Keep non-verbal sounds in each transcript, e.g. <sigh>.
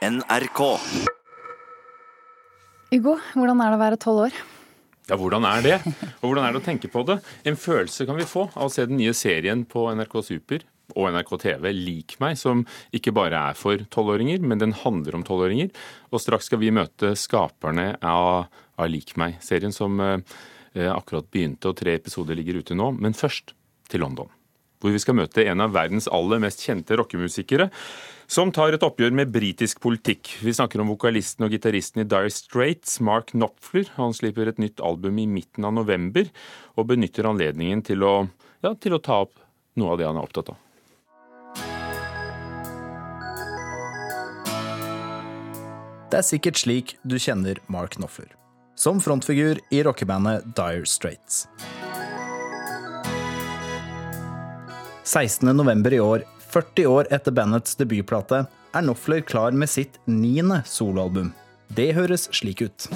NRK. Hugo, hvordan er det å være tolv år? Ja, hvordan er det? Og hvordan er det å tenke på det? En følelse kan vi få av å se den nye serien på NRK Super og NRK TV, Lik meg, som ikke bare er for tolvåringer, men den handler om tolvåringer. Og straks skal vi møte skaperne av, av Lik meg-serien, som eh, akkurat begynte, og tre episoder ligger ute nå. Men først til London hvor vi skal møte en av verdens aller mest kjente rockemusikere, som tar et oppgjør med britisk politikk. Vi snakker om vokalisten og gitaristen i Dire Straits, Mark Knopfler. Han slipper et nytt album i midten av november, og benytter anledningen til å, ja, til å ta opp noe av det han er opptatt av. Det er sikkert slik du kjenner Mark Knopfler, som frontfigur i rockebandet Dire Straits. 16.11. i år, 40 år etter bandets debutplate, er Knopfler klar med sitt niende soloalbum. Det høres slik ut.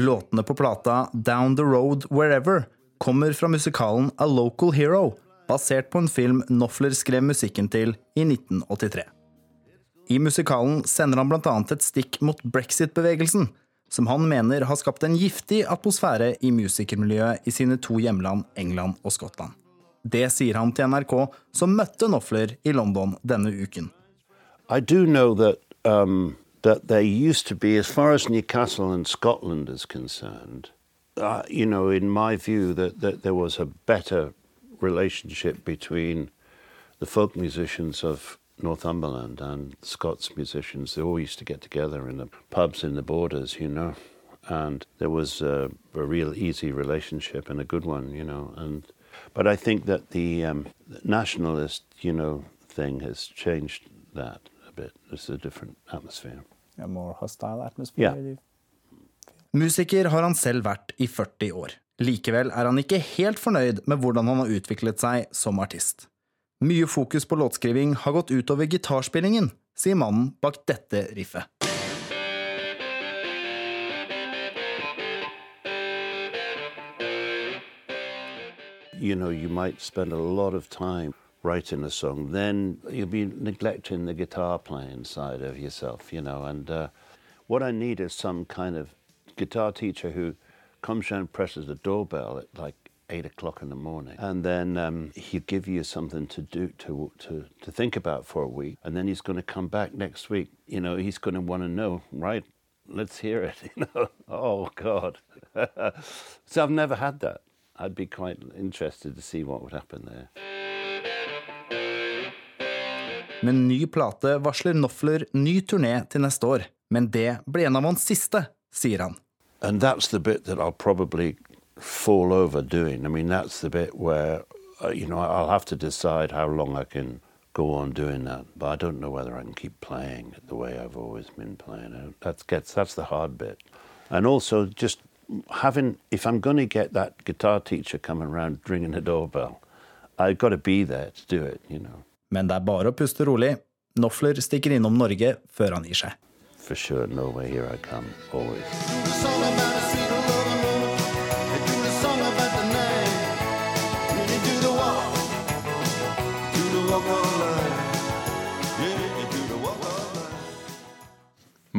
Låtene på plata Down the Road Wherever kommer fra musikalen A Local Hero, basert på en film Knopfler skrev musikken til i 1983. I musikalen sender han bl.a. et stikk mot brexit-bevegelsen, som han mener har skapt en giftig atmosfære i musikermiljøet i sine to hjemland England og Skottland. Det sier han til NRK, som møtte Knopfler i London denne uken. I do know that um, that there used to be, as far as Newcastle and Scotland is concerned, uh, you know, in my view, that, that there was a better relationship between the folk musicians of Northumberland and Scots musicians, they all used to get together in the pubs in the borders, you know, and there was a, a real easy relationship and a good one, you know. And but I think that the um, nationalist, you know, thing has changed that a bit. It's a different atmosphere. A more hostile atmosphere. Yeah. Musiker har han selv vært i 40 år. Likevel er han ikke helt fornøyd med hvordan han har utviklet seg som artist. Mye fokus på låtskriving har gått utover gitarspillingen, sier mannen bak dette riffet. You know, you might spend a lot of time writing a song, then you'll be neglecting the guitar playing side of yourself, you know. And uh, what I need is some kind of guitar teacher who comes and presses the doorbell at like eight o'clock in the morning, and then um, he'd give you something to do to to to think about for a week, and then he's going to come back next week. You know, he's going to want to know, right? Let's hear it. <laughs> You know, oh God. <laughs> so I've never had that. I'd be quite interested to see what would happen there. Med ny plate varsler Knopfler ny turné til neste år, men det blir en av hans siste, sier han. And that's the bit that I'll probably fall over doing. I mean, that's the bit where, uh, you know, I'll have to decide how long I can go on doing that. But I don't know whether I can keep playing the way I've always been playing it. That gets, that's the hard bit. And also just having, if I'm going to get that guitar teacher coming around ringing the doorbell, I've got to be there to do it, you know. Men det er bare å puste rolig. Knopfler stikker innom Norge før han gir seg. For sure, Norway, here I come, always.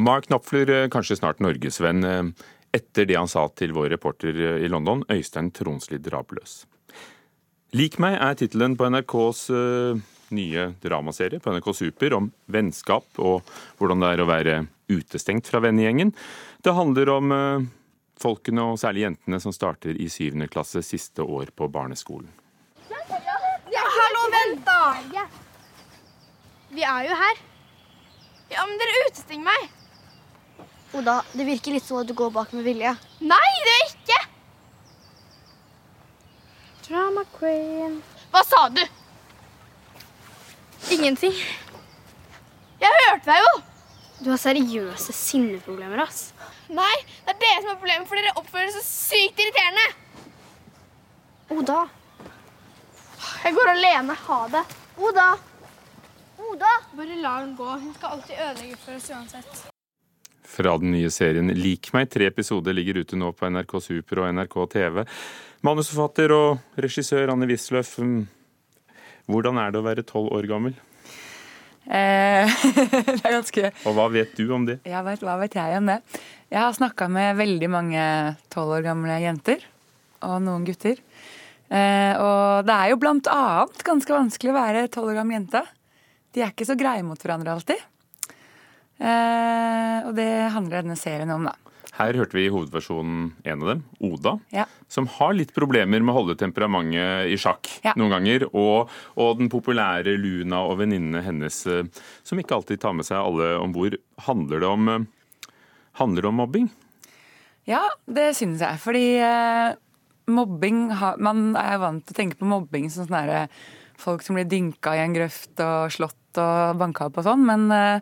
Mark Knopfler, eh, kanskje snart norgesvenn, eh, etter det han sa til vår reporter eh, i London, Øystein Tronsli Drabløs. Lik meg er tittelen på NRKs nye dramaserie på NRK Super om vennskap og hvordan det er å være utestengt fra vennegjengen. Det handler om folkene, og særlig jentene, som starter i syvende klasse siste år på barneskolen. Ja, hallo, vent da! Vi er jo her. Ja, men dere utestenger meg. Oda, det virker litt som at du går bak med vilje. Nei, det er ikke! Drama queen. Hva sa du? Ingenting. Jeg hørte deg jo! Du har seriøse sinneproblemer, ass. Nei, det er dere som har problemer, for dere oppfører dere så sykt irriterende. Oda. Jeg går alene. Ha det. Oda. Oda. Bare la henne gå. Hun skal alltid ødelegge for oss uansett. Fra den nye serien Lik meg. Tre episoder ligger ute nå på NRK Super og NRK TV. Manusforfatter og regissør Anne Wisløff, mm, hvordan er det å være tolv år gammel? Eh, <laughs> det er ganske Og hva vet du om det? Jeg vet, Hva vet jeg om det? Jeg har snakka med veldig mange tolv år gamle jenter. Og noen gutter. Eh, og det er jo blant annet ganske vanskelig å være tolv år gammel jente. De er ikke så greie mot hverandre alltid. Eh, og det handler denne serien om, da. Her hørte vi i hovedversjonen en av dem, Oda, Ja. som har litt problemer med å holde temperamentet i sjakk Ja. noen ganger. Og, og den populære Luna og venninnene hennes, eh, som ikke alltid tar med seg alle om bord. Handler det om, eh, handler det om mobbing? Ja, det synes jeg. Fordi eh, mobbing Man er jo vant til å tenke på mobbing som sånn folk som blir dynka i en grøft og slått og banka opp og sånn, men eh,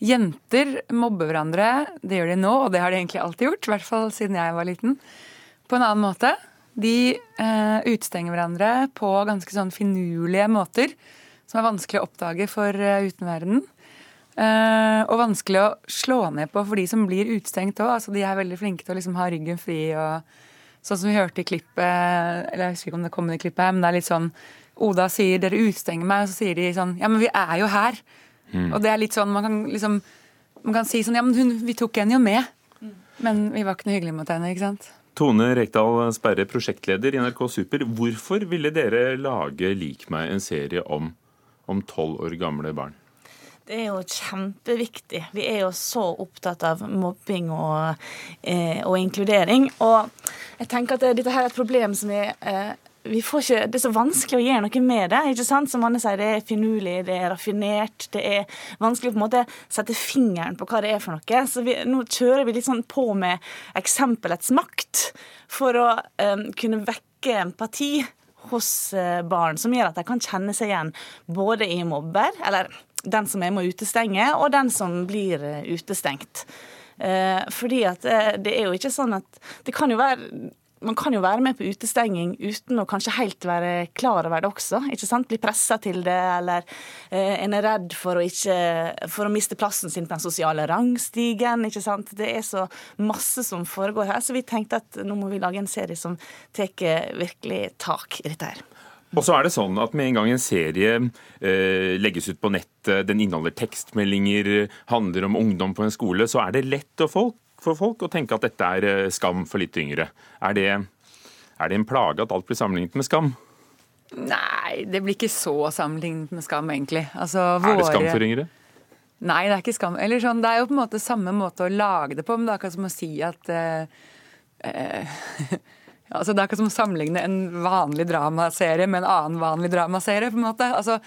jenter mobber hverandre. Det gjør de nå, og det har de egentlig alltid gjort, i hvert fall siden jeg var liten. På en annen måte. De eh, utstenger hverandre på ganske sånn finurlige måter som er vanskelig å oppdage for eh, utenverdenen. Eh, og vanskelig å slå ned på for de som blir utestengt òg. Altså, de er veldig flinke til å liksom ha ryggen fri. og Sånn som vi hørte i klippet, eller jeg husker ikke om det kom i klippet her, men det er litt sånn Oda sier 'dere utestenger meg', og så sier de sånn 'ja, men vi er jo her'. Og det er litt sånn, man kan liksom man kan si sånn 'ja, men hun, vi tok henne jo med'. Men vi var ikke noe hyggelige mot henne, ikke sant? Tone Rekdal Sperre, prosjektleder i NRK Super. Hvorfor ville dere lage Lik meg, en serie om om tolv år gamle barn? Det er jo kjempeviktig. Vi er jo så opptatt av mobbing og, eh, og inkludering. Og jeg tenker at dette her er et problem som vi eh, ikke, Det er så vanskelig å gjøre noe med det. ikke sant? Som Anne sier, Det er finurlig, det er raffinert. Det er vanskelig å på en måte sette fingeren på hva det er for noe. Så vi, nå kjører vi litt sånn på med eksempelets makt for å um, kunne vekke empati hos eh, barn, som gjør at de kan kjenne seg igjen både i mobber, eller den som er med å utestenge, og den som blir eh, utestengt. Eh, fordi at det er jo ikke sånn at Det kan jo være man kan jo være med på utestenging uten å kanskje helt være klar over det også. ikke sant? Bli pressa til det, eller eh, en er redd for å, ikke, for å miste plassen sin på den sosiale rangstigen. ikke sant? Det er så masse som foregår her, så vi tenkte at nå må vi lage en serie som tar virkelig tak i dette her. Og så er det sånn at Med en gang en serie eh, legges ut på nettet, den inneholder tekstmeldinger, handler om ungdom på en skole, så er det lett å folk, for folk å tenke at dette er eh, skam for litt yngre. Er det, er det en plage at alt blir sammenlignet med skam? Nei, det blir ikke så sammenlignet med Skam, egentlig. Altså, Er det skam for yngre? Nei, det er ikke skam. Eller sånn, det er jo på en måte samme måte å lage det på, men det er akkurat som å si at uh, eh, <laughs> altså Det er ikke som å sammenligne en vanlig dramaserie med en annen vanlig dramaserie. på en måte. Altså,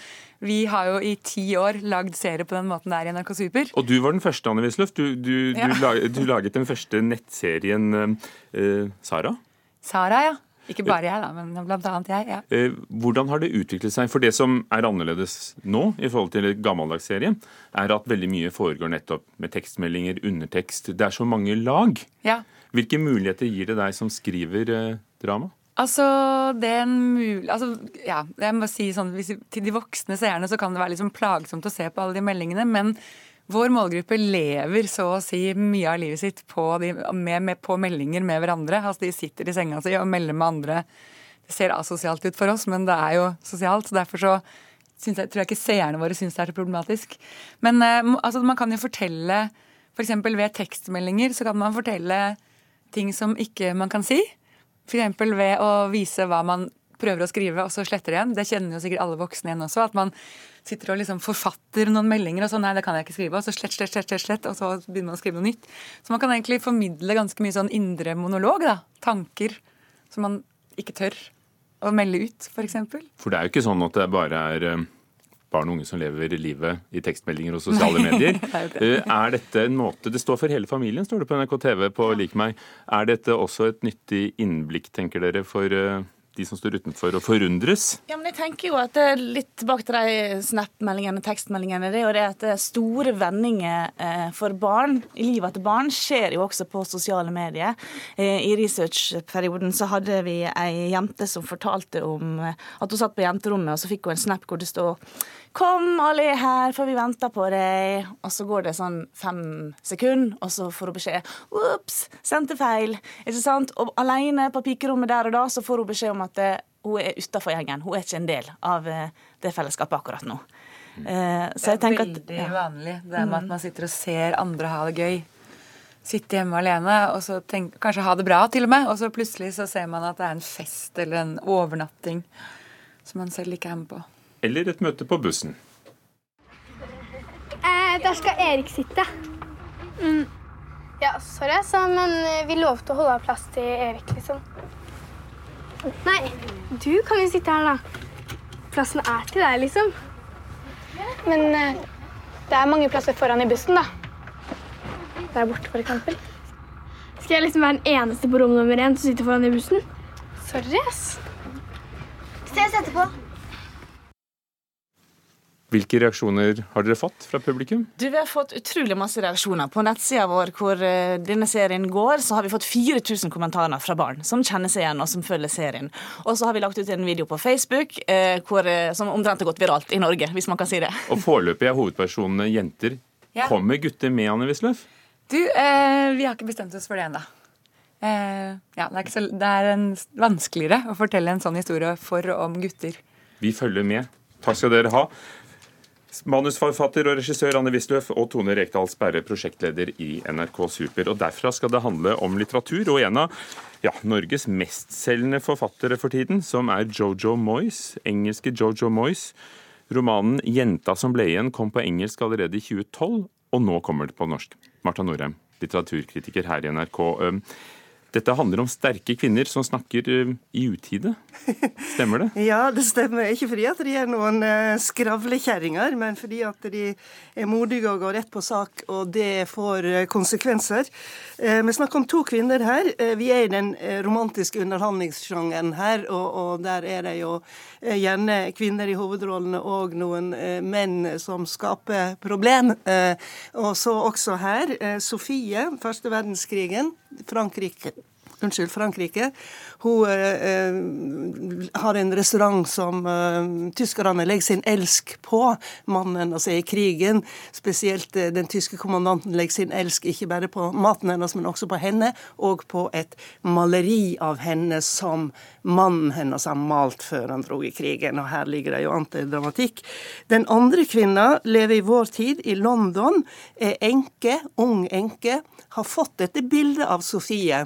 Vi har jo i ti år lagd serie på den måten det er i NRK Super. Og du var den første, Anne Wisløff. Du, du, Ja. du, lag- du laget den første nettserien eh, Sara. Sara, ja. Ikke bare jeg, da, men blant annet jeg. ja. Eh, Hvordan har det utviklet seg? For det som er annerledes nå i forhold til gammeldags serie, er at veldig mye foregår nettopp med tekstmeldinger, undertekst. Det er så mange lag. ja. Hvilke muligheter gir det deg som skriver eh, drama? Altså, det er en mul... Altså, ja, jeg må si sånn, hvis, Til de voksne seerne så kan det være sånn plagsomt å se på alle de meldingene, men vår målgruppe lever så å si mye av livet sitt på, de, med, med, på meldinger med hverandre. Altså, De sitter i senga si og melder med andre. Det ser asosialt ut for oss, men det er jo sosialt. så Derfor så jeg, tror jeg ikke seerne våre syns det er så problematisk. Men eh, altså, man kan jo fortelle F.eks. ved tekstmeldinger så kan man fortelle ting som ikke man kan si. F.eks. ved å vise hva man prøver å skrive, og så sletter igjen. Det kjenner jo sikkert alle voksne igjen også. At man sitter og liksom forfatter noen meldinger, og så nei, det kan jeg ikke skrive. Og så slett, slett, slett, slett, slett, og så begynner man å skrive noe nytt. Så man kan egentlig formidle ganske mye sånn indre monolog. da. Tanker som man ikke tør å melde ut, f.eks. For det er jo ikke sånn at det bare er eh, barn og unge som lever livet i tekstmeldinger og <laughs> sosiale medier. er. Eh, Er dette en måte Det står for hele familien, står det på NRK TV på Lik meg. Er dette også et nyttig innblikk, tenker dere, for eh, de som står utenfor og forundres? Ja, men jeg tenker jo at det er litt tilbake til de Snap-meldingene, tekstmeldingene. Det er jo det at store vendinger eh, for barn i livet til barn skjer jo også på sosiale medier. I researchperioden så hadde vi ei jente som fortalte om at hun satt på jenterommet, og så fikk hun en snap hvor det stod 'Kom, alle er her, for vi venter på deg.' Og så går det sånn fem sekunder, og så får hun beskjed 'Ops, sendte feil'. Ikke sant? Og alene på pikerommet der og da så får hun beskjed om at det, hun er utafor gjengen. Hun er ikke en del av eh, det fellesskapet akkurat nå. Eh, så jeg det er at veldig ja. vanlig, det der med at man sitter og ser andre ha det gøy. Sitte hjemme alene og så tenk, kanskje ha det bra, til og med. Og så plutselig så ser man at det er en fest eller en overnatting som man selv ikke er med på. Eller et møte på bussen. Eh, der skal Erik sitte. Mm. Ja, sorry, sa, men eh, vi lovte å holde av plass til Erik, liksom. Nei, du kan jo sitte her, da. Plassen er til deg, liksom. Men eh, det er mange plasser foran i bussen, da. Der borte, for eksempel. Skal jeg liksom være den eneste på rom nummer én som sitter foran i bussen? Sorry, ass. Ses etterpå. Hvilke reaksjoner har dere fått fra publikum? Du, Vi har fått utrolig masse reaksjoner. På nettsida vår hvor eh, denne serien går, så har vi fått 4000 kommentarer fra barn som kjenner seg igjen og som følger serien. Og så har vi lagt ut en video på Facebook eh, hvor, eh, som omtrent har gått viralt i Norge, hvis man kan si det. Og foreløpig er hovedpersonene jenter. Ja. Kommer gutter med, Anne Wisløff? Du, eh, vi har ikke bestemt oss for det ennå. Eh, ja, det er, ikke så, det er en, vanskeligere å fortelle en sånn historie for og om gutter. Vi følger med. Takk skal dere ha. Manusforfatter og regissør Anne Wisløff og Tone Rekdal Sperre, prosjektleder i NRK Super. Og Derfra skal det handle om litteratur, og en av ja, Norges mestselgende forfattere for tiden, som er Jojo Moyes, engelske Jojo Moyes. Romanen 'Jenta som ble igjen' kom på engelsk allerede i 2012, og nå kommer det på norsk. Marta Norheim, litteraturkritiker her i NRK. Dette handler om sterke kvinner som snakker um, i utide. Stemmer det? <laughs> Ja, det stemmer. Ikke fordi at de er noen uh, skravlekjerringer, men fordi at de er modige og går rett på sak, og det får uh, konsekvenser. Vi snakker om to kvinner her. Vi er i den romantiske underholdningssjangeren her, og, der er det jo gjerne kvinner i hovedrollene og noen menn som skaper problem. Og så også her. Sofie, første verdenskrigen, Frankrike. Unnskyld, Frankrike. Hun eh, eh, har en restaurant som eh, tyskerne legger sin elsk på. Mannen hennes er i krigen. Spesielt eh, den tyske kommandanten legger sin elsk ikke bare på maten hennes, men også på henne, og på et maleri av henne som mannen hennes har malt før han dro i krigen. Og her ligger det jo an. Den andre kvinna lever i vår tid i London, er enke, ung enke, har fått dette bildet av Sofie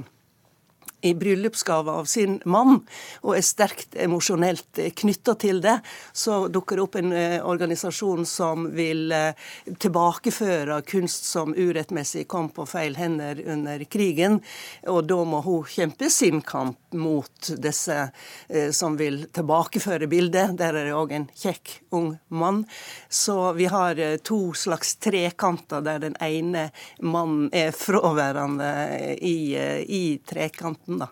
i bryllupsgave av sin mann, og er sterkt emosjonelt knytta til det, så dukker det opp en eh, organisasjon som vil eh, tilbakeføre kunst som urettmessig kom på feil hender under krigen. Og da må hun kjempe sin kamp mot disse eh, som vil tilbakeføre bildet. Der er det òg en kjekk ung mann. Så vi har to slags trekanter der den ene mannen er fraværende i, i trekanten. Da.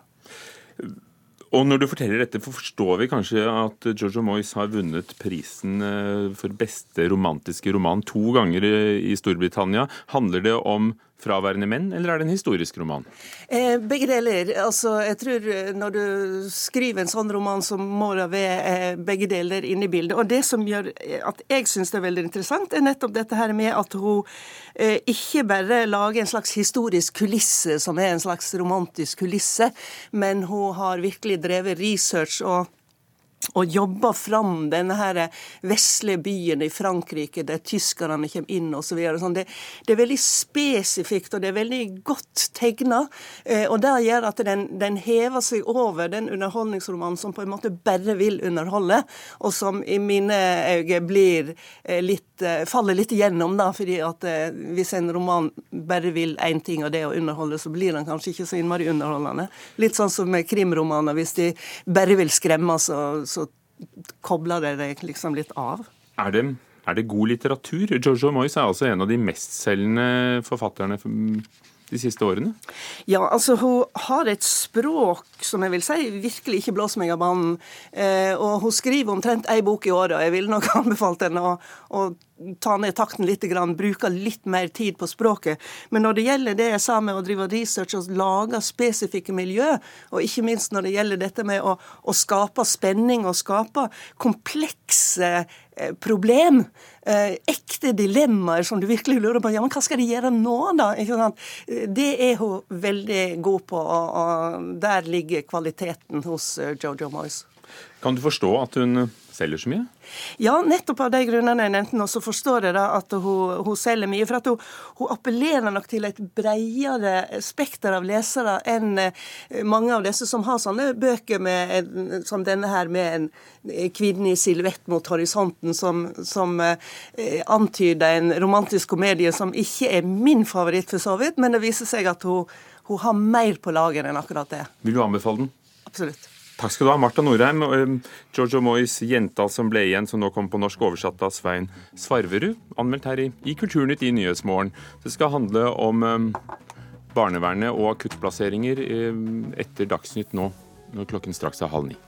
Og når du forteller dette, forstår vi kanskje at Jojo Moyes har vunnet prisen eh, for beste romantiske roman to ganger i Storbritannia. Handler det om fraværende menn, eller er det en historisk roman? Eh, begge deler. Altså, jeg tror eh, Når du skriver en sånn roman, så må det være eh, begge deler inne i bildet. Og Det som gjør eh, at jeg syns det er veldig interessant, er nettopp dette her med at hun eh, ikke bare lager en slags historisk kulisse, som er en slags romantisk kulisse, men hun har virkelig drevet research og og jobba fram denne her vesle byen i Frankrike der tyskerne kommer inn osv. Sånn. Det, det er veldig spesifikt og det er veldig godt tegna. Eh, og det gjør at den, den hever seg over den underholdningsromanen som på en måte bare vil underholde, og som i mine øyne blir eh, litt eh, faller litt igjennom, da, fordi at eh, hvis en roman bare vil én ting, og det er å underholde, så blir den kanskje ikke så innmari underholdende. Litt sånn som med krimromaner. Hvis de bare vil skremme, så, så kobler det deg liksom litt av. Er det, er det god litteratur? Jojo Moyes er altså en av de mestselgende forfatterne de siste årene? Ja, altså hun har et språk som jeg vil si virkelig ikke blåser meg av banen. Eh, og hun skriver omtrent ei bok i året, og jeg ville nok <laughs> anbefalt henne å, å ta ned takten litt, bruke litt mer tid på språket. Men når det gjelder det jeg sa med å drive research og lage spesifikke miljø, og ikke minst når det gjelder dette med å, å skape spenning og skape komplekse eh, problem, eh, ekte dilemmaer som du virkelig lurer på ja, men hva skal de gjøre nå, da? Det er hun veldig god på, og der ligger kvaliteten hos eh, Jojo Moyes. Kan du forstå at hun selger så mye? Ja, nettopp av de grunnene jeg nevnte nå, så forstår jeg da at hun, hun selger mye. For at hun, hun, appellerer nok til et bredere spekter av lesere enn eh, mange av disse som har sånne bøker med, som denne her med en kvinne i silhuett mot horisonten, som, som eh, antyder en romantisk komedie som ikke er min favoritt for så vidt, men det viser seg at hun, hun har mer på lager enn akkurat det. Vil du anbefale den? Absolutt. Takk skal du ha, Marta Norheim. Giorgio Moyes 'Jenta som ble igjen', som nå kommer på norsk, oversatt av Svein Svarverud. Anmeldt her i, i Kulturnytt i Nyhetsmorgen. Det skal handle om um, barnevernet og akuttplasseringer um, etter Dagsnytt nå, når klokken straks er halv ni.